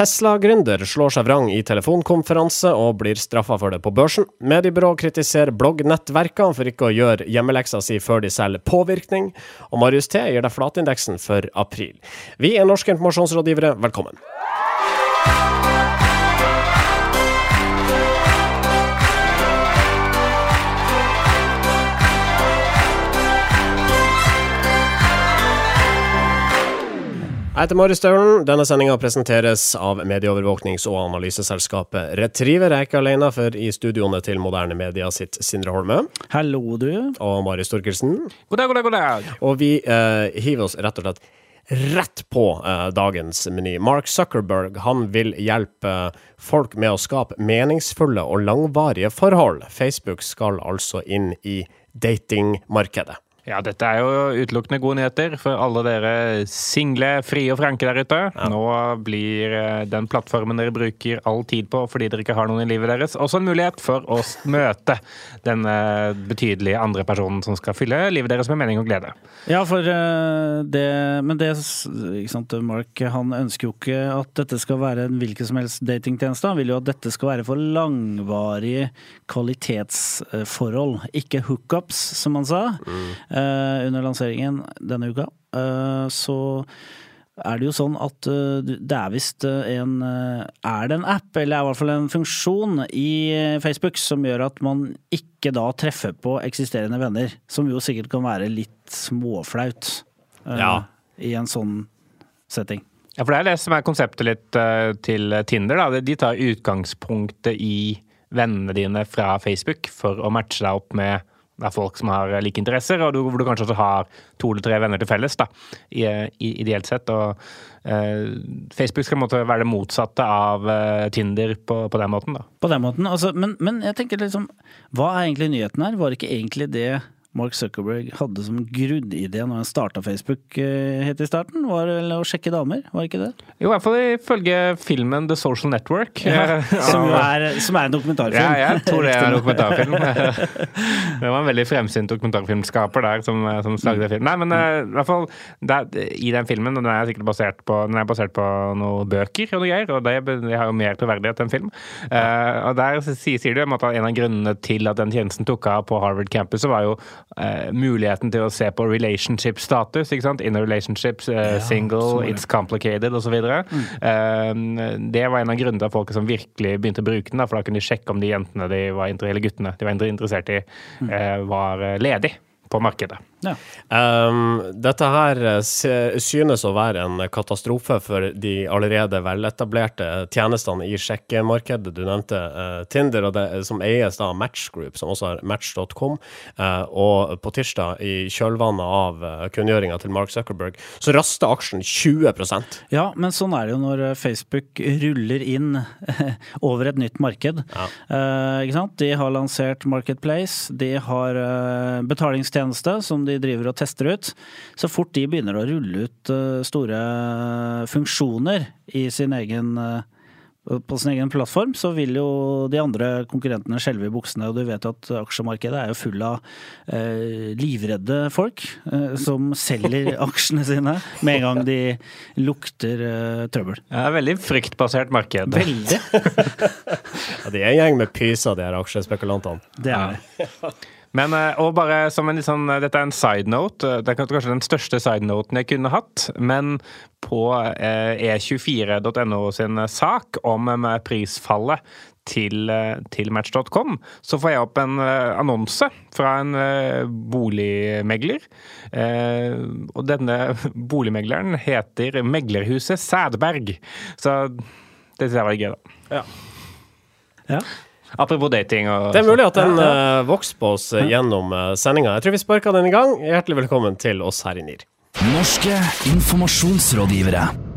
Tesla-gründer slår seg vrang i telefonkonferanse og blir straffa for det på børsen. Mediebyrå kritiserer bloggnettverkene for ikke å gjøre hjemmeleksa si før de selger påvirkning. Og Marius T gir deg flatindeksen for april. Vi er norske informasjonsrådgivere, velkommen. Jeg heter Marius Staulen. Denne sendinga presenteres av medieovervåknings- og analyseselskapet Retriever. Jeg er ikke alene, for i studioene til Moderne Media sitt Sindre Holme. Hallo, du. Og Marius Torkelsen. God dag, god dag, god dag. Og vi eh, hiver oss rett og slett rett på eh, dagens meny. Mark Zuckerberg han vil hjelpe folk med å skape meningsfulle og langvarige forhold. Facebook skal altså inn i datingmarkedet. Ja, dette er jo utelukkende gode nyheter for alle dere single, frie og franke der ute. Ja. Nå blir eh, den plattformen dere bruker all tid på fordi dere ikke har noen i livet deres, også en mulighet for å møte den betydelige andre personen som skal fylle livet deres med mening og glede. Ja, for eh, det Men det ikke sant, Mark han ønsker jo ikke at dette skal være en hvilken som helst datingtjeneste. Han vil jo at dette skal være for langvarige kvalitetsforhold, ikke hookups, som han sa. Mm. Uh, under lanseringen denne uka. Uh, så er det jo sånn at uh, det er visst en Er det en app, eller er i hvert fall en funksjon i Facebook som gjør at man ikke da treffer på eksisterende venner? Som jo sikkert kan være litt småflaut ja. i en sånn setting. Ja, for det er det som er konseptet litt til Tinder. da. De tar utgangspunktet i vennene dine fra Facebook for å matche deg opp med det er folk som har like interesser, og hvor du kanskje også har to eller tre venner til felles, da, ideelt sett. Og eh, Facebook skal måtte være det motsatte av eh, Tinder på, på, den måten, da. På den måten, altså, men, men jeg tenker liksom, hva er egentlig nyheten her? Var ikke egentlig det Mark Zuckerberg hadde som grunnidé når han starta Facebook eh, helt i starten, var vel å sjekke damer, var ikke det? Jo, i hvert fall ifølge filmen The Social Network. Ja, som, er, som, er, en dokumentarfilm. Ja, jeg tror det er en dokumentarfilm. det var en veldig fremsynt dokumentarfilmskaper der som, som lagde film. Nei, men i hvert fall det, i den filmen, og den er sikkert basert på, den er basert på noen bøker og noe greier, og det, det har jo mer troverdighet enn film. Uh, og der sier, du de at en av grunnene til at den tjenesten tok av på Harvard campus, var jo uh, muligheten til å se på relationship-status. ikke sant? In a relationship, uh, ja, single, it's complicated osv. Mm. Uh, det var en av grunnene til at folk som virkelig begynte å bruke den. Da, for da kunne de sjekke om de jentene de var, eller guttene de var interessert i, mm. var ledig på markedet. Ja. Um, dette her eh, synes å være en katastrofe for de allerede veletablerte tjenestene i sjekkemarkedet. Du nevnte uh, Tinder, det, som eies av Match Group, som også har match.com. Uh, og på tirsdag, i kjølvannet av uh, kunngjøringa til Mark Zuckerberg, så raster aksjen 20% Ja, men sånn er det jo når Facebook ruller inn over et nytt marked. Ja. ikke sant? De har lansert Marketplace, de har betalingstjeneste som de driver og tester ut. Så fort de begynner å rulle ut eh, store funksjoner i sin egen eh, på sin egen plattform, så vil jo de andre konkurrentene skjelve i buksene. Og du vet jo at aksjemarkedet er jo full av eh, livredde folk som selger aksjene sine med en gang de lukter trøbbel. Det er veldig fryktbasert marked. Veldig. ja, de er en gjeng med pyser, de her aksjespekulantene. Det er det. Men eh, og bare som en litt sånn, Dette er en side note. Eh, det er kanskje den største side noten jeg kunne hatt. Men på e24.no e sin sak om prisfallet til, til Match.com, så får jeg opp en annonse fra en boligmegler. Og denne boligmegleren heter Meglerhuset Sædberg. Så det syns jeg var gøy, da. Ja. ja. Apropos dating og Det er mulig at den uh, vokser på oss uh, gjennom uh, sendinga. Jeg tror vi sparka den i gang. Hjertelig velkommen til oss her i NIR. Norske informasjonsrådgivere.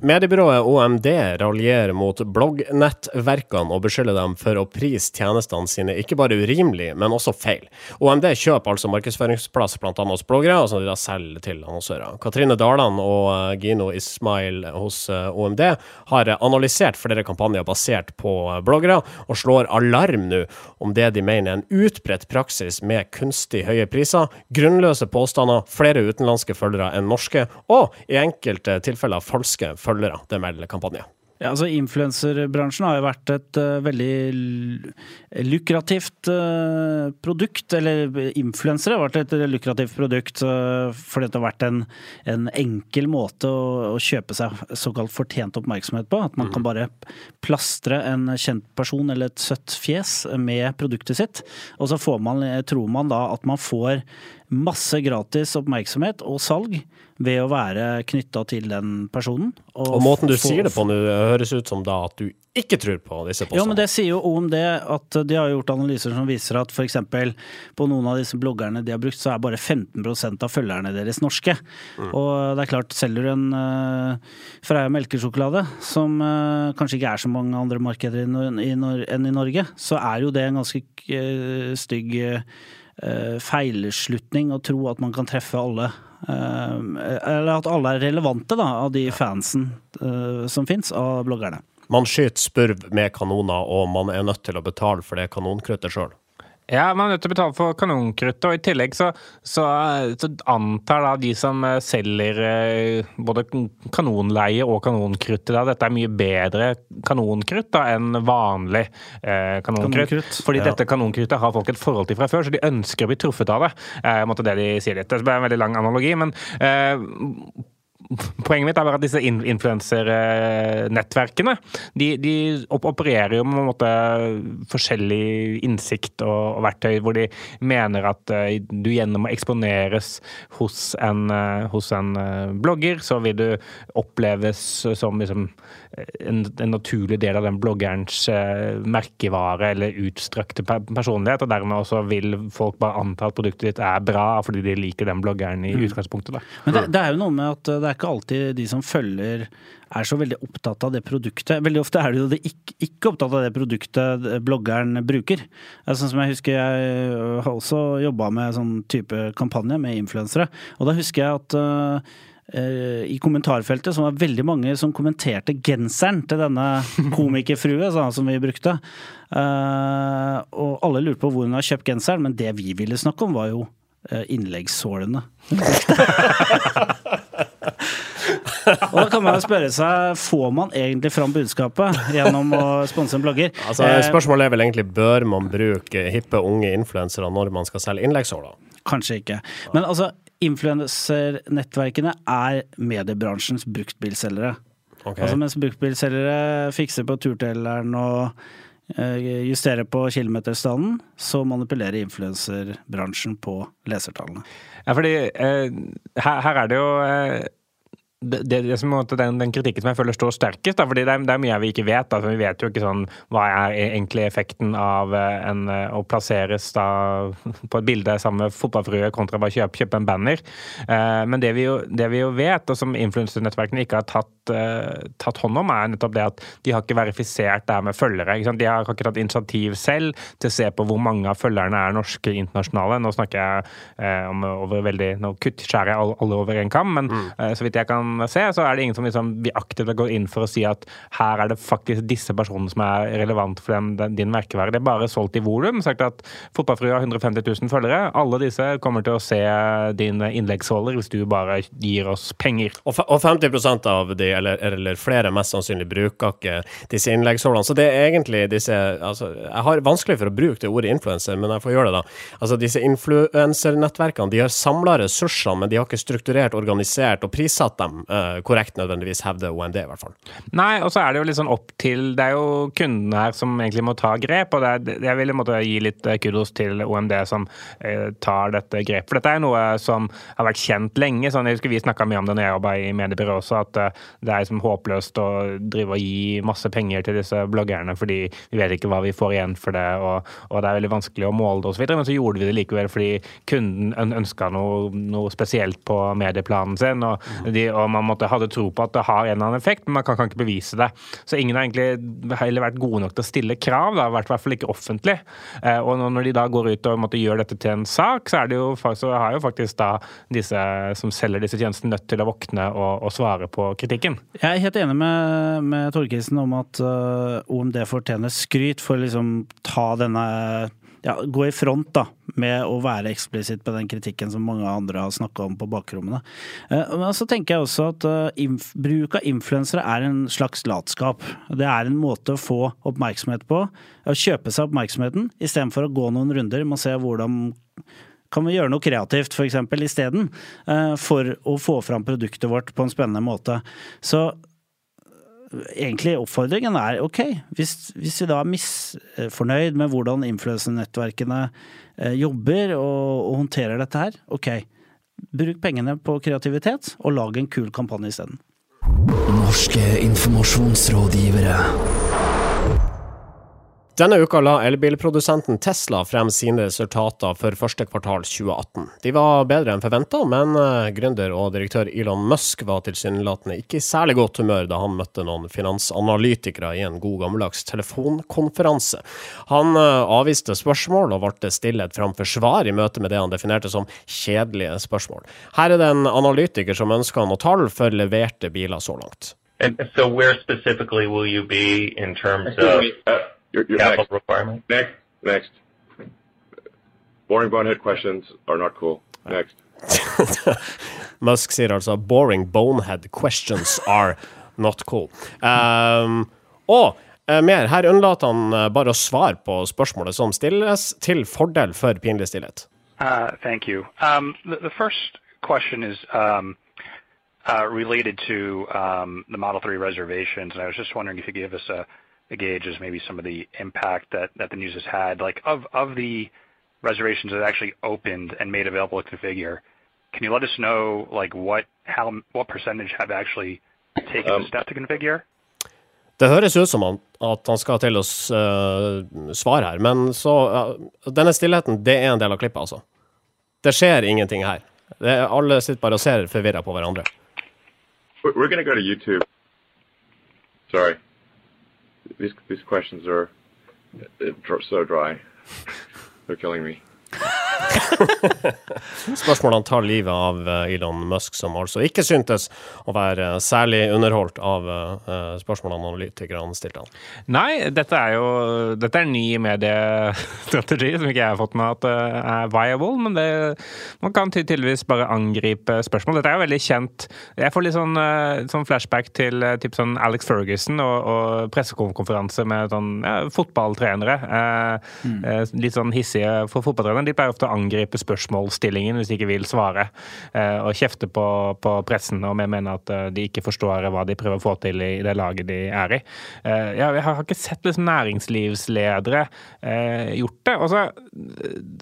Mediebyrået OMD raljerer mot bloggnettverkene og beskylder dem for å prise tjenestene sine ikke bare urimelig, men også feil. OMD kjøper altså markedsføringsplass bl.a. hos bloggere, som de da selger til annonsører. Katrine Daland og eh, Gino Ismail hos eh, OMD har analysert flere kampanjer basert på eh, bloggere, og slår alarm nå om det de mener er en utbredt praksis med kunstig høye priser, grunnløse påstander, flere utenlandske følgere enn norske, og i enkelte tilfeller falske følgere følgere. Det melder kampanjen. Ja, altså Influenserbransjen har jo vært et uh, veldig lukrativt uh, produkt. Eller influensere har vært et lukrativt produkt uh, fordi det har vært en, en enkel måte å, å, kjøpe seg såkalt fortjent oppmerksomhet på. At man mm. kan bare plastre en kjent person eller et søtt fjes med produktet sitt. Og så får man, tror man da at man får masse gratis oppmerksomhet og salg ved å være knytta til den personen. Og, og måten du sier det på nå, høres ut som da at du ikke tror på disse postene. Jo, men det sier jo om det at de har gjort analyser som viser at f.eks. på noen av disse bloggerne de har brukt, så er bare 15% av følgerne deres norske. Mm. Og det er klart, selger du en uh, Freia melkesjokolade, som uh, kanskje ikke er så mange andre markeder enn i, i, Norge, så er jo det en ganske uh, stygg uh, feilslutning å tro at man kan treffe alle. Uh, eller at alle er relevante, da, av de fansen uh, som fins av bloggerne. Man skyter spurv med kanoner, og man er nødt til å betale for det kanonkruttet sjøl. Ja, man er nødt til å betale for kanonkruttet, og i tillegg så, så, så, antar da de som eh, selger eh, både kanonleie og kanonkruttet da dette er mye bedre kanonkrutt da enn vanlig eh, kanonkrutt. kanonkrutt. Fordi ja. dette kanonkruttet har folk et forhold til fra før, så de ønsker å bli truffet av det. Eh, måtte det de sier litt. Det er en veldig lang analogi, men eh, Poenget mitt er bare at disse influensernettverkene de, de, opererer jo med måte forskjellig innsikt og, og, verktøy, hvor de mener at uh, du gjennom å eksponeres hos en, uh, hos en uh, blogger, så vil du oppleves som liksom, en, en, naturlig del av den bloggerens merkevare eller utstrakte personlighet, og dermed også vil folk bare anta at produktet ditt er bra fordi de liker den bloggeren i mm. utgangspunktet. Da. Men det, det, er jo noe med at det er ikke alltid de som følger er så veldig opptatt av det produktet. Veldig ofte er det jo de ikke, ikke opptatt av det produktet bloggeren bruker. Sånn som jeg husker jeg har også jobba med sånn type kampanje med influensere. Og da husker jeg at uh, i kommentarfeltet så var det veldig mange som kommenterte genseren til denne komikerfrue som vi brukte. Og alle lurte på hvor hun har kjøpt genseren, men det vi ville snakke om, var jo innleggssålene. Og da kan man jo spørre seg, får man egentlig fram budskapet gjennom å sponse en blogger? Altså, eh, spørsmålet er vel egentlig, bør man bruke hippe, unge influensere når man skal selge innleggssåler? Kanskje ikke. Men altså, influensernettverkene er mediebransjens bruktbilselgere. Okay. Altså mens bruktbilselgere fikser på turtelleren og eh, justerer på kilometerstanden, så manipulerer influenserbransjen på lesertallene. Ja, fordi eh, her, her, er det jo eh, det, det, som den, den, kritikken som jeg føler står sterkest, da, fordi det er, det er, mye vi ikke vet. Altså, vi vet jo ikke sånn hva er e-, egentlig effekten av eh, en, eh, å plasseres da på et bilde sammen med fotballfrue kontra bare kjøpe, kjøpe en banner. Eh, men det vi, jo, det vi, jo, vet, og som influensernettverkene ikke har tatt, eh, tatt, hånd om, er nettopp det at de har ikke verifisert det her med følgere. De har ikke tatt initiativ selv til å se på hvor mange av følgerne er norske internasjonale. Nå snakker jeg eh, om over veldig Nå kuttskjærer jeg alle over en kam, men mm. Eh, så vidt jeg kan se, så er det ingen som liksom, vi aktivt går inn for å si at her er det faktisk disse personene som er relevant for den, den, din merkevare. Det er bare solgt i volum. Sagt at Fotballfrue har 150 000 følgere. Alle disse kommer til å se dine innleggsholder hvis du bare gir oss penger. Og, og 50% av de, eller, eller, flere mest sannsynlig, bruker ikke disse innleggsholdene. Så det er egentlig disse altså, Jeg har vanskelig for å bruke det ordet influenser, men jeg får gjøre det, da. Altså, disse influensernettverkene de har samla ressursene, men de har ikke strukturert, organisert og prissatt dem uh, korrekt nødvendigvis hevder OMD, i hvert fall. Nei, og så er det jo litt sånn opp til Det er jo kundene her som egentlig må ta grep, og er, jeg vil i måte gi litt eh, kudos til OMD som uh, tar dette grepet. For dette er noe som har vært kjent lenge. sånn, jeg husker Vi snakka mye om det når jeg jobba i mediebyrå også, at uh, det er liksom håpløst å drive og gi masse penger til disse bloggerne fordi vi vet ikke hva vi får igjen for det, og, og det er veldig vanskelig å måle det osv. Men så gjorde vi det likevel fordi kunden ønska noe, noe spesielt på medieplanen sin. og, de, og man måtte, hadde tro på at det har en eller annen effekt, men man kan, kan ikke bevise det. Så ingen har egentlig heller vært gode nok til å stille krav, da, i hvert fall ikke offentlig. Eh, og når de da går ut og måtte gjøre dette til en sak, så, jo, så har jo faktisk da disse som selger disse tjenestene, nødt til å våkne og, og svare på kritikken. Jeg er helt enig med, med Torkelsen om at uh, OMD fortjener skryt for å liksom ta denne ja, gå i front da, med å være eksplisitt på den kritikken som mange andre har snakka om på bakrommene. Eh, men så tenker jeg også at uh, bruk av influensere er en slags latskap. Det er en måte å få oppmerksomhet på. Å kjøpe seg oppmerksomheten istedenfor å gå noen runder med å se hvordan kan vi gjøre noe kreativt f.eks. isteden, uh, for å få fram produktet vårt på en spennende måte. Så egentlig oppfordringen er ok, hvis, hvis vi da er misfornøyd med hvordan influensenettverkene eh, jobber og, og, håndterer dette her, ok. Bruk pengene på kreativitet, og lag en kul kampanje isteden. Norske informasjonsrådgivere. Denne uka la elbilprodusenten Tesla frem sine resultater for første kvartal 2018. De var bedre enn forventa, men eh, gründer og direktør Elon Musk var tilsynelatende ikke i særlig godt humør da han møtte noen finansanalytikere i en god gammeldags telefonkonferanse. Han eh, avviste spørsmål og ble stillet framfor svar i møte med det han definerte som kjedelige spørsmål. Her er det en analytiker som ønsker noe tall for leverte biler så langt. And so where specifically will you be in terms of Your, your capital next, requirement. Next, next. Boring bonehead questions are not cool. Next. Musk sier altså 'boring bonehead questions are not cool'. Um, og uh, mer, her unnlater han uh, bare å svare på spørsmålet som stilles, til fordel for pinlig stillhet. Uh, thank you. Um, the, the, first question is um, uh, related to um, the Model 3 reservations, and I was just wondering if you could give us a gauge is maybe some of the impact that the news has had. Like, of the reservations that actually opened and made available to Configure, can you let us know, like, what how what percentage have actually taken the um, step to Configure? Det høres ut som at han skal til å uh, svare her, men så uh, Denne stillheten, det er en del av klippet, altså. Det skjer ingenting her. Det, alle sitter bare og ser forvirra på hverandre. We're gonna go to YouTube. Sorry. These these questions are uh, so dry. They're killing me. Spørsmålene tar livet av eh, Elon Musk, som altså ikke syntes å være særlig underholdt av uh, spørsmålene analytikerne stilte han. Nei, dette er jo dette er ny mediestrategi som ikke jeg har fått med at er viable, men det, man kan tydeligvis bare angripe spørsmål. Dette er jo veldig kjent. Jeg får litt sånn, sånn flashback til typ sånn Alex Ferguson og, og pressekonferanse med sånn ja, fotballtrenere. Mm. litt sånn hissige for fotballtrenere. De pleier ofte å angripe spørsmålsstillingen hvis de ikke vil svare, eh, og kjefte på, på pressen jeg mener at eh, de ikke forstår hva de prøver å få til i det laget de er i. Eh, jeg har ikke sett liksom næringslivsledere gjort det. Og så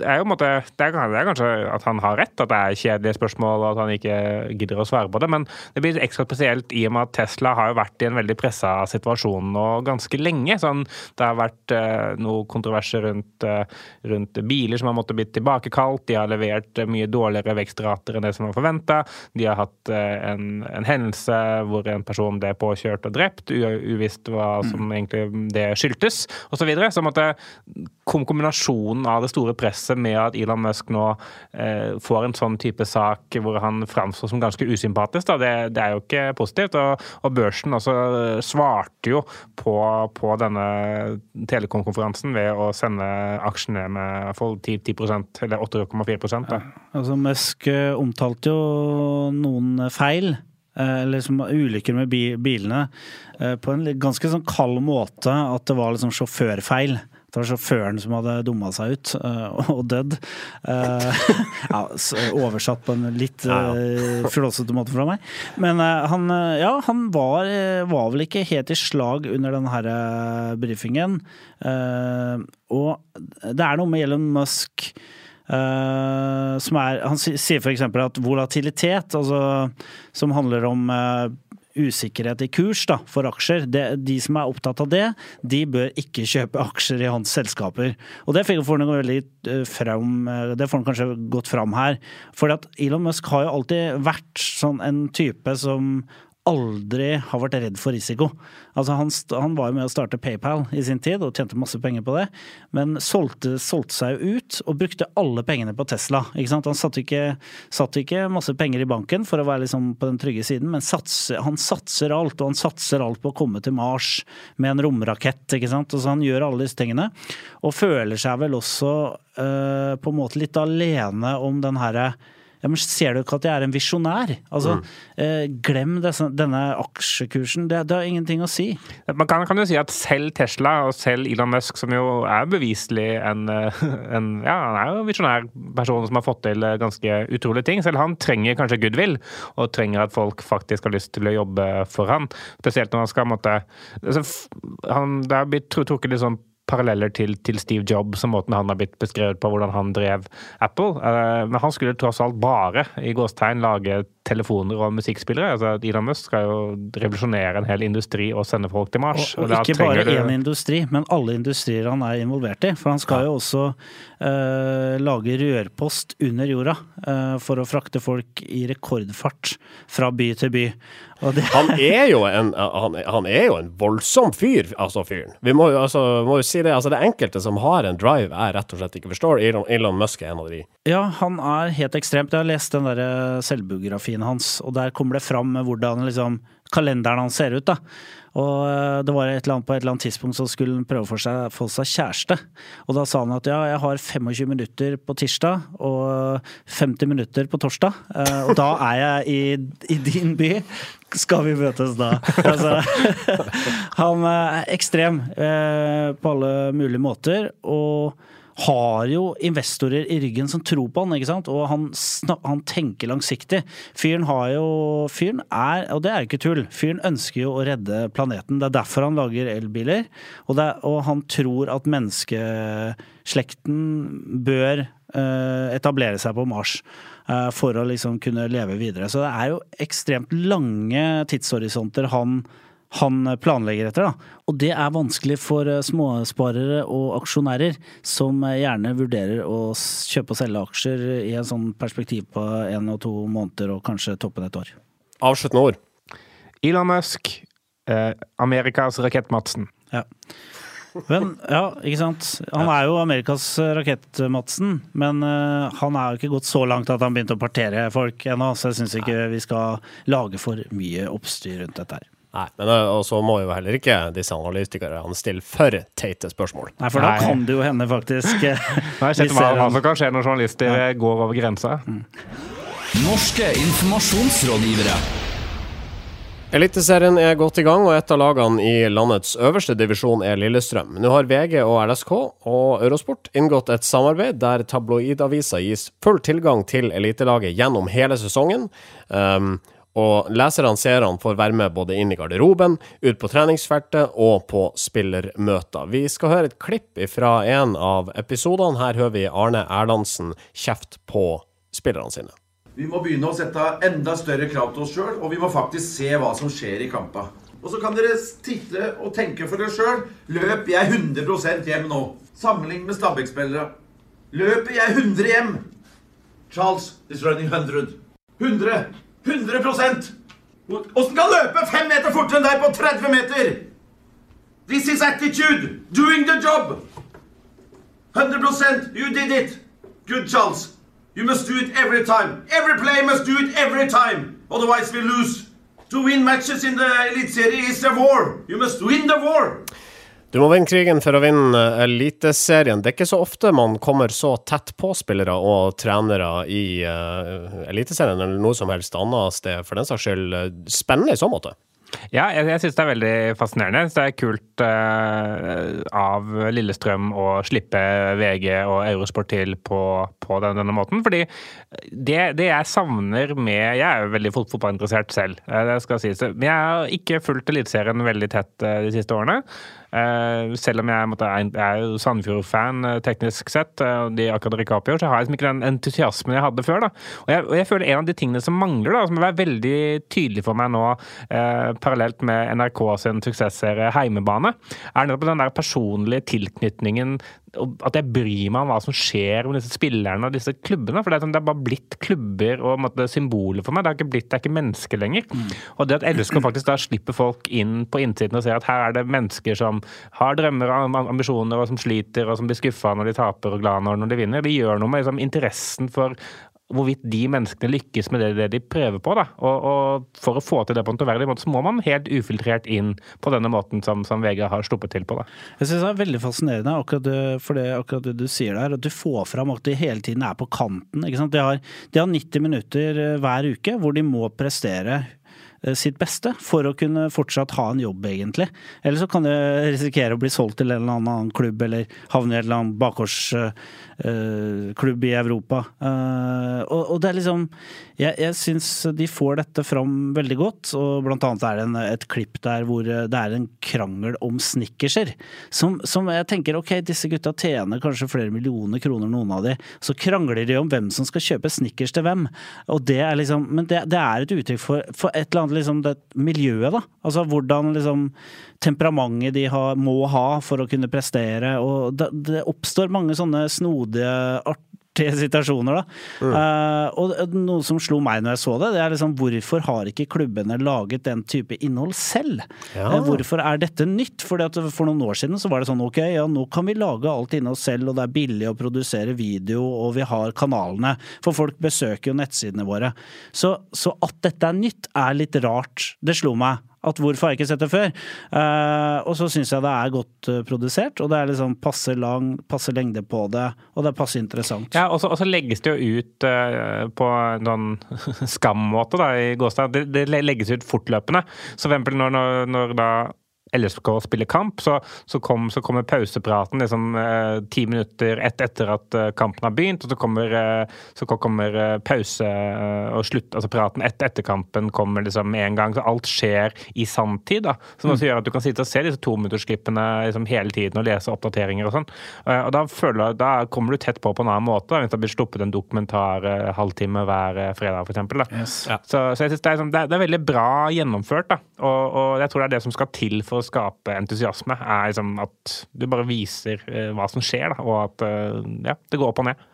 er jo måte, det er kanskje at han har rett, at det er kjedelige spørsmål og at han ikke gidder å svare på det, men det blir ekstra spesielt i og med at Tesla har jo vært i en veldig pressa situasjon nå ganske lenge. Sånn, det har vært noe kontroverser rundt, rundt biler som har måttet bli tilbake tilbakekalt, de har levert mye dårligere vekstrater enn det som var forventa. De har hatt eh, en, en, hendelse hvor en person ble påkjørt og drept, uvisst hva som mm. egentlig det skyldtes, osv. Så, så måtte kombinasjonen av det store presset med at Elon Musk nå eh, får en sånn type sak hvor han framstår som ganske usympatisk, det, det, er jo ikke positivt. Og, og børsen også svarte jo på, på denne telekomkonferansen ved å sende aksjene med 10, 10 eller 8,4 ja. Altså Musk eh, omtalte jo noen feil, eh, eller som ulykker med bilene, eh, på en ganske sånn kald måte. At det var liksom sjåførfeil. Det var sjåføren som hadde dumma seg ut og dødd. Ja, oversatt på en litt flåsete måte fra meg. Men han, ja, han var, var, vel ikke helt i slag under denne brifingen. Og det er noe med Elon Musk Uh, er, han sier f.eks. at volatilitet, altså, som handler om uh, usikkerhet i kurs da, for aksjer, det, de som er opptatt av det, de bør ikke kjøpe aksjer i hans selskaper. Og det får han veldig uh, kanskje gått fram her. For Elon Musk har jo alltid vært sånn en type som aldri har vært redd for risiko. Altså han, han var jo med å starte PayPal i sin tid og tjente masse penger på det, men solgte, solgte seg ut og brukte alle pengene på Tesla. Han satte ikke, satt ikke masse penger i banken for å være liksom på den trygge siden, men sats, han satser alt, og han satser alt på å komme til Mars med en romrakett. ikke sant? Og så Han gjør alle disse tingene, og føler seg vel også øh, på en måte litt alene om den herre ja, men Ser du ikke at jeg er en visjonær? Altså, mm. eh, glem desse, denne aksjekursen. Det, det, har ingenting å si. Man kan, kan, jo si at selv Tesla og selv Elon Musk, som jo er beviselig en, eh, en ja, han er jo en visjonær person som har fått til eh, ganske utrolige ting. Selv han trenger kanskje goodwill, og trenger at folk faktisk har lyst til å jobbe for han. Spesielt når han skal måtte altså, han, Det har blitt trukket litt sånn paralleller til, til, Steve Jobs og måten han har blitt beskrevet på, hvordan han drev Apple. Uh, men han skulle tross alt bare i gåstegn lage telefoner og musikkspillere. Altså, Elon Musk skal jo revolusjonere en hel industri og sende folk til Mars. Og, og, og ikke bare én industri, men alle industrier han er involvert i. For han skal ja. jo også uh, lage rørpost under jorda uh, for å frakte folk i rekordfart fra by til by. Det... Han, er jo en, han, han, er jo en voldsom fyr, altså fyren. Vi må jo, altså, må jo si det. Altså, det enkelte som har en drive, er rett og slett ikke forstår. Elon, Elon Musk er en av de. Ja, han er helt ekstremt. Jeg har lest den der selvbiografien hans, og der kommer det fram hvordan liksom, kalenderen hans ser ut. da. Og eh, det var et eller annet på et eller annet tidspunkt så skulle han prøve for seg, få seg kjæreste. Og da sa han at ja, jeg har 25 minutter på tirsdag og 50 minutter på torsdag. Eh, og da er jeg i, i din by. Skal vi møtes da? Altså, han er ekstrem eh, på alle mulige måter. og har jo investorer i ryggen som tror på han, ikke sant? og han, han tenker langsiktig. Fyren har jo Fyren er, og det er jo ikke tull, fyren ønsker jo å redde planeten. Det er derfor han lager elbiler. Og, er, og han tror at menneskeslekten bør uh, etablere seg på Mars uh, for å liksom kunne leve videre. Så det er jo ekstremt lange tidshorisonter han han planlegger etter. Da. Og det er vanskelig for eh, småsparere og aksjonærer som eh, gjerne vurderer å kjøpe og selge aksjer i en sånn perspektiv på en og to måneder og kanskje toppen et år. Avsluttende ord. Elon Musk, eh, Amerikas Rakett-Madsen. Ja. Men, ja, ikke sant. Han er jo Amerikas Rakett-Madsen, men uh, han er jo ikke gått så langt at han begynte å partere folk ennå, så jeg syns ikke vi skal lage for mye oppstyr rundt dette her. Nei, men eh, så må jo heller ikke disse analytikerne stille for teite spørsmål. Nei, for da Nei. kan det jo hende, faktisk. Nei, sett hva som kan skje når journalister ja. går over grensa. Mm. Norske informasjonsrådgivere. Eliteserien er godt i gang, og et av lagene i landets øverste divisjon er Lillestrøm. Nå har VG og LSK og Eurosport inngått et samarbeid der tabloidavisa gis full tilgang til elitelaget gjennom hele sesongen. Um, og leserne, seerne får være med både inn i garderoben, ut på treningsfeltet og på spillermøter. Vi skal høre et klipp fra en av episodene. Her hører vi Arne Erlandsen kjeft på spillerne sine. Vi må begynne å sette enda større krav til oss sjøl, og vi må faktisk se hva som skjer i kampa. Og så kan dere titte og tenke for dere sjøl. Løper jeg 100% hjem nå? Sammenlignet med Stabæk-spillere. Løper jeg 100 hjem? Charles is running 100. 100! 100% Åssen kan løpe fem meter fortere enn deg på 30 meter? This is attitude. Doing the job. 100% You did it. Good, Charles. You must do it every time. Every player must do it every time. Otherwise we lose. To win matches in the Elite Series is a war. You must win the war. Du må vinne krigen for å vinne Eliteserien. Det er ikke så ofte man kommer så tett på spillere og trenere i uh, Eliteserien eller noe som helst annet sted. For den saks skyld spennende i så måte. Ja, jeg, jeg syns det er veldig fascinerende. Det er kult uh, av Lillestrøm å slippe VG og Eurosport til på, på denne, denne, måten. Fordi det, det, jeg savner med Jeg er jo veldig fotballinteressert selv, det skal sies. Men jeg har ikke fulgt Eliteserien veldig tett de siste årene. Uh, selv om jeg, måtte, jeg er jo Sandefjord-fan uh, teknisk sett, uh, og de akkurat rykker opp i så har jeg liksom ikke den entusiasmen jeg hadde før. da. Og jeg, og jeg, føler en av de tingene som mangler, da, som er veldig tydelig for meg nå, parallelt med NRK sin suksessserie Heimebane, er nettopp den der personlige tilknytningen at jeg bryr meg om hva som skjer med disse spillerne og disse klubbene. For det er, sånn, det er bare blitt klubber og måte, symboler for meg. Det er ikke blitt, det er ikke mennesker lenger. Mm. Og det at LSK faktisk da slipper folk inn på innsiden og ser at her er det mennesker som har drømmer og ambisjoner, og som sliter og som blir skuffa når de taper og glad når de vinner. Det gjør noe med liksom, interessen for hvorvidt de menneskene lykkes med det, det de prøver på. Og, og, For å få til det på en troverdig måte, så må man helt ufiltrert inn på denne måten som, som VG har sluppet til på. Da. Jeg synes det er veldig fascinerende akkurat det, for det, akkurat det du sier der, at du får fram at de hele tiden er på kanten. De har, de har 90 minutter eh, hver uke hvor de må prestere Eh, sitt beste for å kunne fortsatt ha en jobb, egentlig. Eller så kan de risikere å bli solgt til en eller annen klubb, eller havne i en eller annen bakgårdsklubb i Europa. Og, og, det er liksom Jeg, jeg syns de får dette fram veldig godt, og blant annet er det en, et klipp der hvor det er en krangel om snickerser. Som, som jeg tenker ok, disse gutta tjener kanskje flere millioner kroner, noen av de. Så krangler de om hvem som skal kjøpe snickers til hvem. Og det er liksom Men det, det er et uttrykk for, for et eller annet liksom det miljøet, da. Altså hvordan liksom temperamentet de har, må ha for å kunne prestere. Og det, det oppstår mange sånne snodige, artige situasjoner, da. Mm. Uh, og noe som slo meg når jeg så det, det er liksom hvorfor har ikke klubbene laget den type innhold selv? Ja. Uh, hvorfor er dette nytt? Fordi at For noen år siden så var det sånn ok, ja nå kan vi lage alt innhold selv, og det er billig å produsere video, og vi har kanalene. For folk besøker jo nettsidene våre. Så, så at dette er nytt, er litt rart. Det slo meg. At hvorfor har jeg ikke sett det før? Uh, og så syns jeg det er godt uh, produsert, og det er liksom passe lang, passe lengde på det, og det er passe interessant. Ja, og så legges det jo ut uh, på noen sånn skam-måte, da, i Gåstad. Det, det, legges ut fortløpende. Så for eksempel når, når, når da LSK spiller kamp, så, så, kom, så kommer pausepraten liksom eh, ti minutter et, etter at eh, kampen har begynt. Og så kommer, eh, så kommer eh, pause og slutt, altså praten etter, etter kampen kommer liksom med en gang. Så alt skjer i sanntid. da, Som også gjør at du kan sitte og se disse tominuttersklippene liksom hele tiden og lese oppdateringer og sånn. Eh, og da, føler, da kommer du tett på på en annen måte da, hvis det blir sluppet en dokumentar halvtime hver fredag, f.eks. Yes. Ja. Så, så, jeg synes det liksom, det, er, det er veldig bra gjennomført. da, og, og jeg tror det er det som skal til for å skape entusiasme, er liksom at du bare viser uh, hva som skjer, da, og at uh, ja, det går opp og ned.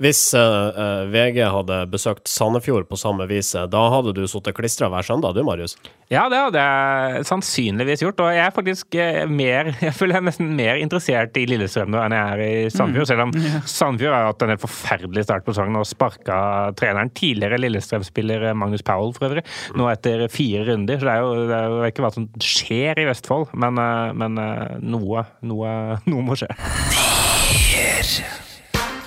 Hvis uh, eh, uh, VG hadde besøkt Sandefjord på samme vis, da hadde du sittet klistra hver søndag, du Marius? Ja, det hadde jeg sannsynligvis gjort. Og jeg er faktisk mer Jeg føler jeg er nesten mer interessert i Lillestrøm nå enn jeg er i Sandefjord. Mm. Selv om Sandefjord har hatt en helt forferdelig start på sesongen og sparka treneren. Tidligere Lillestrøm-spiller Magnus Powell, for øvrig. Nå etter fire runder. Så det er jo, det er jo ikke hva som skjer i Vestfold, men, men noe, noe, noe må skje.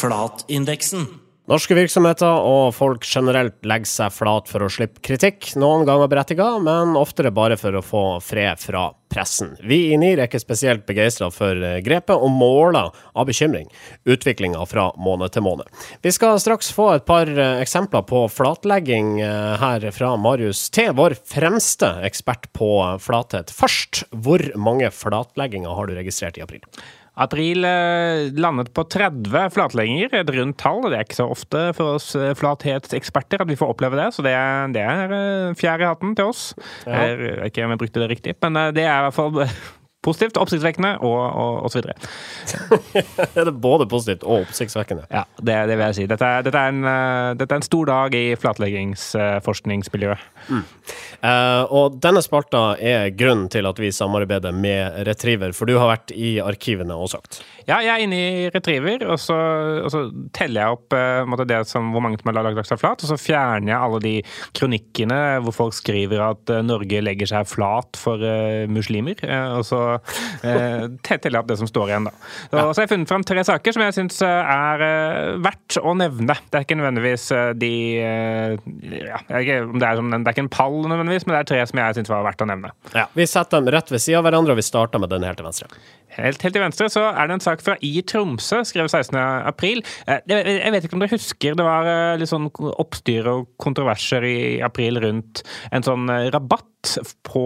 flatindeksen. Norske virksomheter og folk generelt legger seg flat for å slippe kritikk, noen ganger berettiget, men oftere bare for å få fred fra pressen. Vi i NIR er ikke spesielt begeistra for grepet, og måler av bekymring utviklinga fra måned til måned. Vi skal straks få et par eh, eksempler på flatlegging eh, her fra Marius T, vår fremste ekspert på flathet. Først, hvor mange flatlegginger har du registrert i april? April eh, landet på 30 flatlegginger, et rundt tall. Det er ikke så ofte for oss eh, flathetseksperter at vi får oppleve det, så det er, det er eh, fjær i hatten til oss. Ja. Jeg vet ikke om jeg brukte det riktig, men det er i hvert fall positivt, oppsiktsvekkende og, og, og så videre. er det både positivt og oppsiktsvekkende? Ja, det, det, vil jeg si. Dette, dette, er en, uh, dette, er en, stor dag i flatleggingsforskningsmiljøet. Mm. Uh, og denne spalta er grunnen til at vi samarbeider med Retriever, for du har vært i arkivene og søkt? Ja, jeg er inne i Retriever, og så, og så teller jeg opp uh, det som, hvor mange som har lagt seg flat, og så fjerner jeg alle de kronikkene hvor folk skriver at Norge legger seg flat for muslimer. og så uh, telle opp det som står igjen, da. Så, ja. så har jeg funnet fram tre saker som jeg syns er uh, verdt å nevne. Det er ikke nødvendigvis de ja, ikke, det, er som, det, er ikke en pall nødvendigvis, men det er tre som jeg syns var verdt å nevne. Ja, Vi setter dem rett ved siden av hverandre, og vi starter med den helt til venstre. Helt, helt til venstre så er det en sak fra I Tromsø, skrevet 16. april. Jeg vet ikke om dere husker, det var litt sånn oppstyr og kontroverser i april rundt en sånn rabatt på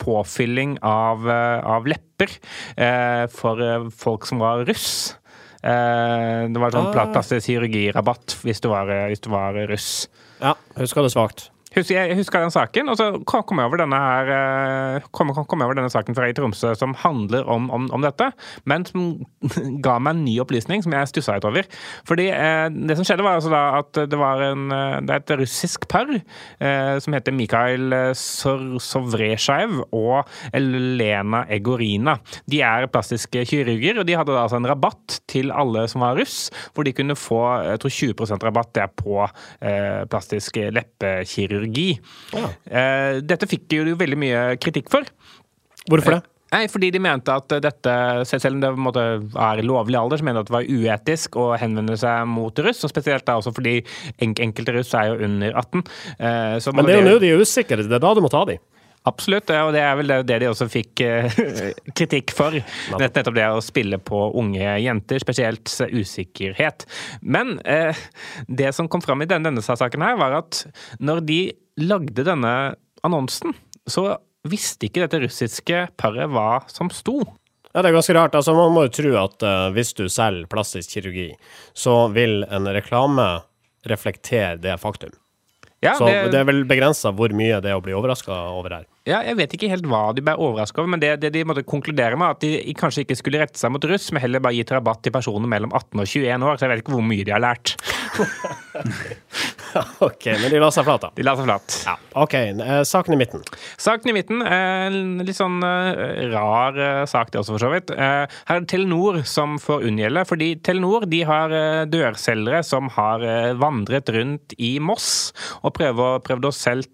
påfylling av, av lepper for folk som var russ. Det var sånn ah. plastisk kirurgirabatt hvis du var, hvis du var russ. Ja, husker det svakt. Jeg husker den saken, og så kom jeg over denne, her, eh, kom, kom jeg over denne saken fra i Tromsø som handler om, om, om, dette, men som ga meg en ny opplysning som jeg stussa litt over. Fordi eh, Det som skjedde, var altså da at det var en, eh, det er et russisk par eh, som heter Mikhail Sovresjajv og Elena Egorina. De er plastiske kirurger, og de hadde da altså en rabatt til alle som var russ, hvor de kunne få jeg tror 20 rabatt det på eh, plastisk leppekirurgi kirurgi. Ja. Eh, dette fikk de jo veldig mye kritikk for. Hvorfor det? Nei, fordi de mente at dette, selv om det måte, er lovlig alder, så mente de at det var uetisk å henvende seg mot russ. og Spesielt da også fordi enkelte russ er jo under 18. Eh, Men det er jo nå de er usikre, det er da du må ta dem. Absolutt, og det er vel det de også fikk uh, kritikk for. Nettopp det å spille på unge jenter, spesielt usikkerhet. Men uh, det som kom fram i denne, denne saken her, var at når de lagde denne annonsen, så visste ikke dette russiske paret hva som sto. Ja, Det er ganske rart. Altså, Man må jo tro at uh, hvis du selger plastisk kirurgi, så vil en reklame reflektere det faktum. Ja, så det, det, er vel begrensa hvor mye det er å bli overraska over her. Ja, jeg vet ikke helt hva de ble overraska over, men det, det de måtte konkludere med, at de kanskje ikke skulle rette seg mot russ, men heller bare gitt rabatt til personer mellom 18 og 21 år. Så jeg vet ikke hvor mye de har lært. ok, men de la seg flat, da. De la seg flat. Ja, ok, eh, Saken i midten. Saken i midten, eh, litt sånn eh, rar sak det også, for så vidt. Her er det Telenor som får unngjelde, fordi Telenor de har dørselgere som har vandret rundt i Moss og prøvd å selge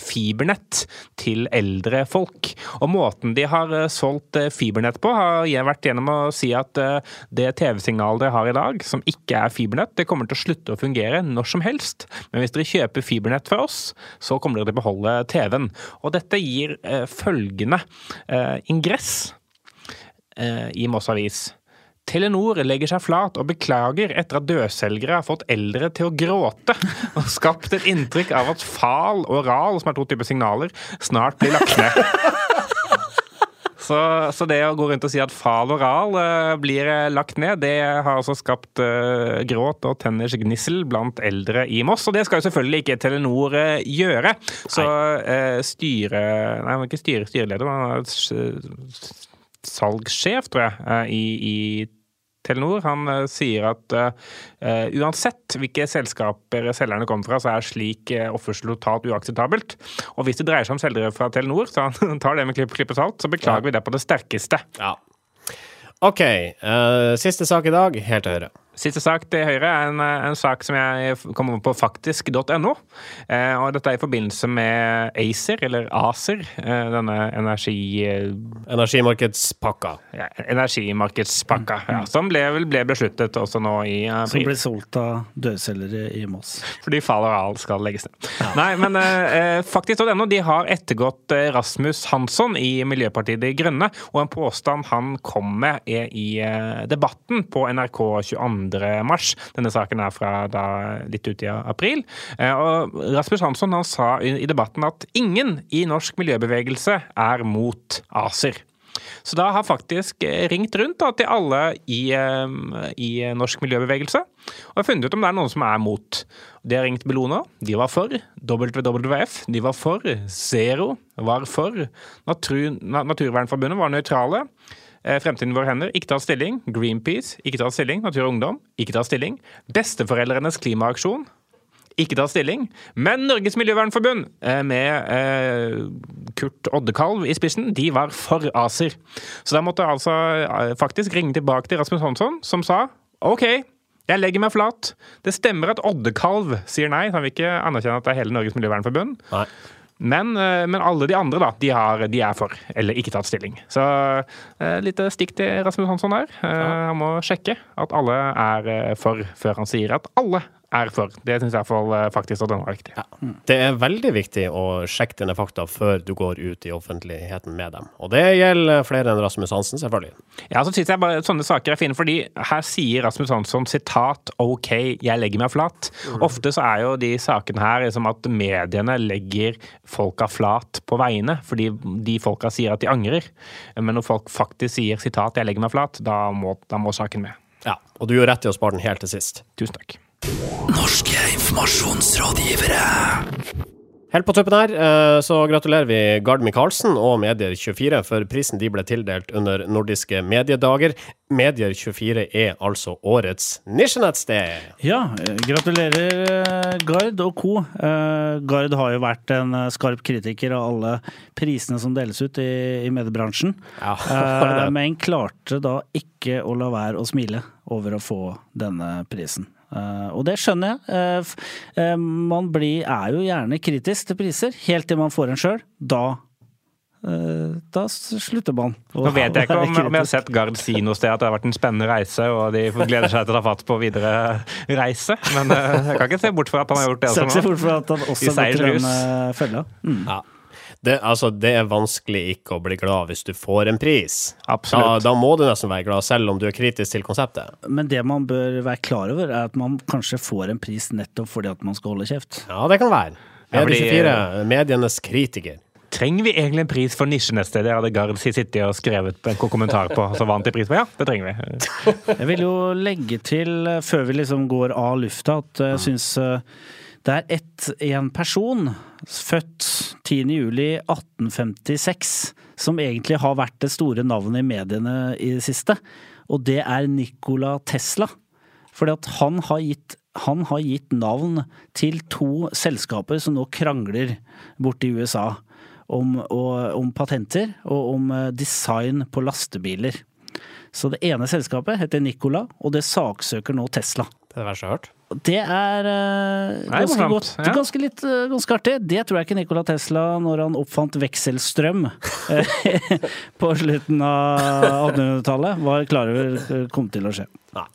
fibernett til eldre folk. Og måten de har eh, solgt eh, fibernett på, har vært gjennom å si at eh, det TV-signalet dere har i dag, som ikke er fibernett, det kommer til å slutte å fungere når som helst. Men hvis dere kjøper fibernett fra oss, så kommer dere til å beholde TV-en. Og dette gir følgende ingress i Moss Avis. Telenor legger seg flat og beklager etter at dødselgere har fått eldre til å gråte, og skapt et inntrykk av at fal og ral, som er to typer signaler, snart blir lagt ned. Så, så, det å gå rundt og si at fal og ral uh, blir eh, lagt ned, det har altså skapt uh, gråt og tenners gnissel blant eldre i Moss. Og det skal jo selvfølgelig ikke Telenor uh, gjøre. Så styre... Nei, ikke styre, styreleder, men salgssjef, tror jeg, i, i Telenor. Han uh, sier at uh, uansett hvilke selskaper selgerne kommer fra, så er slik uh, oppførsel totalt uakseptabelt. Og hvis det dreier seg om selgere fra Telenor, så han tar det med klipp, klipp og salt, så beklager ja. vi det på det sterkeste. Ja. OK. siste sak i dag, helt til høyre. Siste sak til Høyre er en, en sak som jeg kom over på faktisk.no. Eh, og dette er i forbindelse med ACER, eller ACER, eh, denne energi... Eh, Energimarkedspakka. Ja, energimarkedspakka, ja, som ble, ble, besluttet også nå i april. Som ble solgt av dødselgere i Moss. Fordi Fall og Al skal legges ned. Ja. Nei, men eh, faktisk.no de har ettergått eh, Rasmus Hansson i Miljøpartiet De Grønne, og en påstand han kom med er i eh, debatten på NRK 22 mars. Denne saken er fra da litt ut i april. Eh, og Rasmus Hansson han sa i debatten at ingen i norsk miljøbevegelse er mot ACER. Så da har faktisk eh, ringt rundt da, til alle i, eh, i, norsk miljøbevegelse og funnet ut om det er noen som er mot. De har ringt Bellona, de var for. WWF, de var for. Zero var for. Natur, Naturvernforbundet var nøytrale. Eh, fremtiden vår hender, ikke tatt stilling. Greenpeace, ikke tatt stilling. Natur og Ungdom, ikke tatt stilling. Besteforeldrenes klimaaksjon, ikke tatt stilling. Men Norges Miljøvernforbund, eh, med eh, Kurt Oddekalv i spissen, de var for ACER. Så da måtte jeg altså faktisk ringe tilbake til Rasmus Hansson, som sa OK, jeg legger meg flat. Det stemmer at Oddekalv sier nei. Han vil ikke anerkjenne at det er hele Norges Miljøvernforbund. Nei. Men, eh, men, alle de andre, da, de, har, de, er for, eller ikke tatt stilling. Så eh, litt stikk til Rasmus Hansson der. Eh, han må sjekke at alle er for, før han sier at alle er for. Det syns jeg fall, eh, faktisk at den var riktig. Ja. Det er veldig viktig å sjekke dine fakta før du går ut i offentligheten med dem. Og det gjelder flere enn Rasmus Hansen, selvfølgelig. Ja, så syns jeg bare sånne saker er fine, fordi her sier Rasmus Hansson sitat OK, jeg legger meg flat. Mm. Ofte så er jo de sakene her liksom at mediene legger folka flat på vegne, fordi de folka sier at de angrer. Men når folk faktisk sier sitat, jeg legger meg flat, da må, da må saken med. Ja, og du gjør rett i å spare den helt til sist. Tusen takk. Norske informasjonsrådgivere. Helt på tuppen her eh, så gratulerer vi Gard Micaelsen og Medier24 for prisen de ble tildelt under nordiske mediedager. Medier24 er altså årets nisjenettsted. Ja, gratulerer eh, Gard og co. Eh, Gard har jo vært en skarp kritiker av alle prisene som deles ut i, i mediebransjen. Ja, men klarte da ikke å la være å smile over å få denne prisen. Uh, og det skjønner jeg. Uh, uh, man blir, er jo gjerne kritisk til priser, helt til man får en sjøl. Da da slutter man. Nå vet jeg ikke om, om jeg har sett Gard si noe sted at det har vært en spennende reise, og de gleder seg til å ta fatt på videre reise. Men jeg kan ikke se bort fra at han har gjort det. Skal se bort fra at han også har gått i fella. Mm. Ja. Det, altså, det, er vanskelig ikke å bli glad hvis du får en pris. Absolutt. Da, da, må du nesten være glad, selv om du er kritisk til konseptet. Men det man bør være klar over, er at man kanskje får en pris nettopp fordi at man skal holde kjeft. Ja, det kan være. Medie24, medienes kritiker. Trenger vi egentlig en pris for nisjeneste? Det hadde Gard sittet og skrevet en kommentar på, så vant de pris på. Ja, det trenger vi. jeg vil jo legge til, før vi liksom går av lufta, at jeg syns det er ett, en person, født 10.07.1856, som egentlig har vært det store navnet i mediene i det siste. Og det er Nikola Tesla. Fordi at han har gitt han har gitt navn til to selskaper som nå krangler borte i USA om, og, om, patenter og om eh, design på lastebiler. Så det ene selskapet heter Nikola, og det saksøker nå Tesla. Det er det verste jeg har hørt. Det er uh, ganske godt. Ja. Ganske, litt, uh, ganske artig. Det tror jeg ikke Nikola Tesla, når han oppfant vekselstrøm på slutten av 1800-tallet, var klar over kom til å skje. Nei.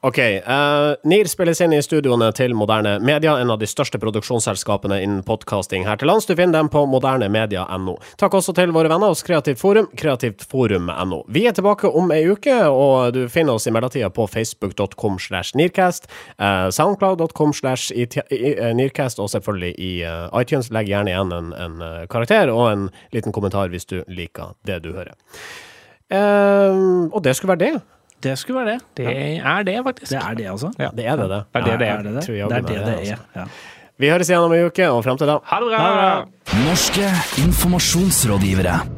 Ok. Uh, NIR spilles inn i studioene til Moderne Media, en av de største produksjonsselskapene innen podkasting her til lands. Du finner dem på modernemedia.no. Takk også til våre venner hos Kreativt Forum, kreativtforum.no. Vi er tilbake om ei uke, og du finner oss i mellomtida på facebook.com slash nearcast, uh, soundcloud.com slash nearcast, og selvfølgelig i uh, iTunes. Legg gjerne igjen en, en karakter og en liten kommentar hvis du liker det du hører. og det skulle være det. Det skulle være det. Det er det, faktisk. Det er det, altså? Ja, det er det, det. Det er det det er. Det er det det, er. Det, det er. Ja. Vi høres igjen om en uke, og frem til da Ha det bra! Norske informasjonsrådgivere.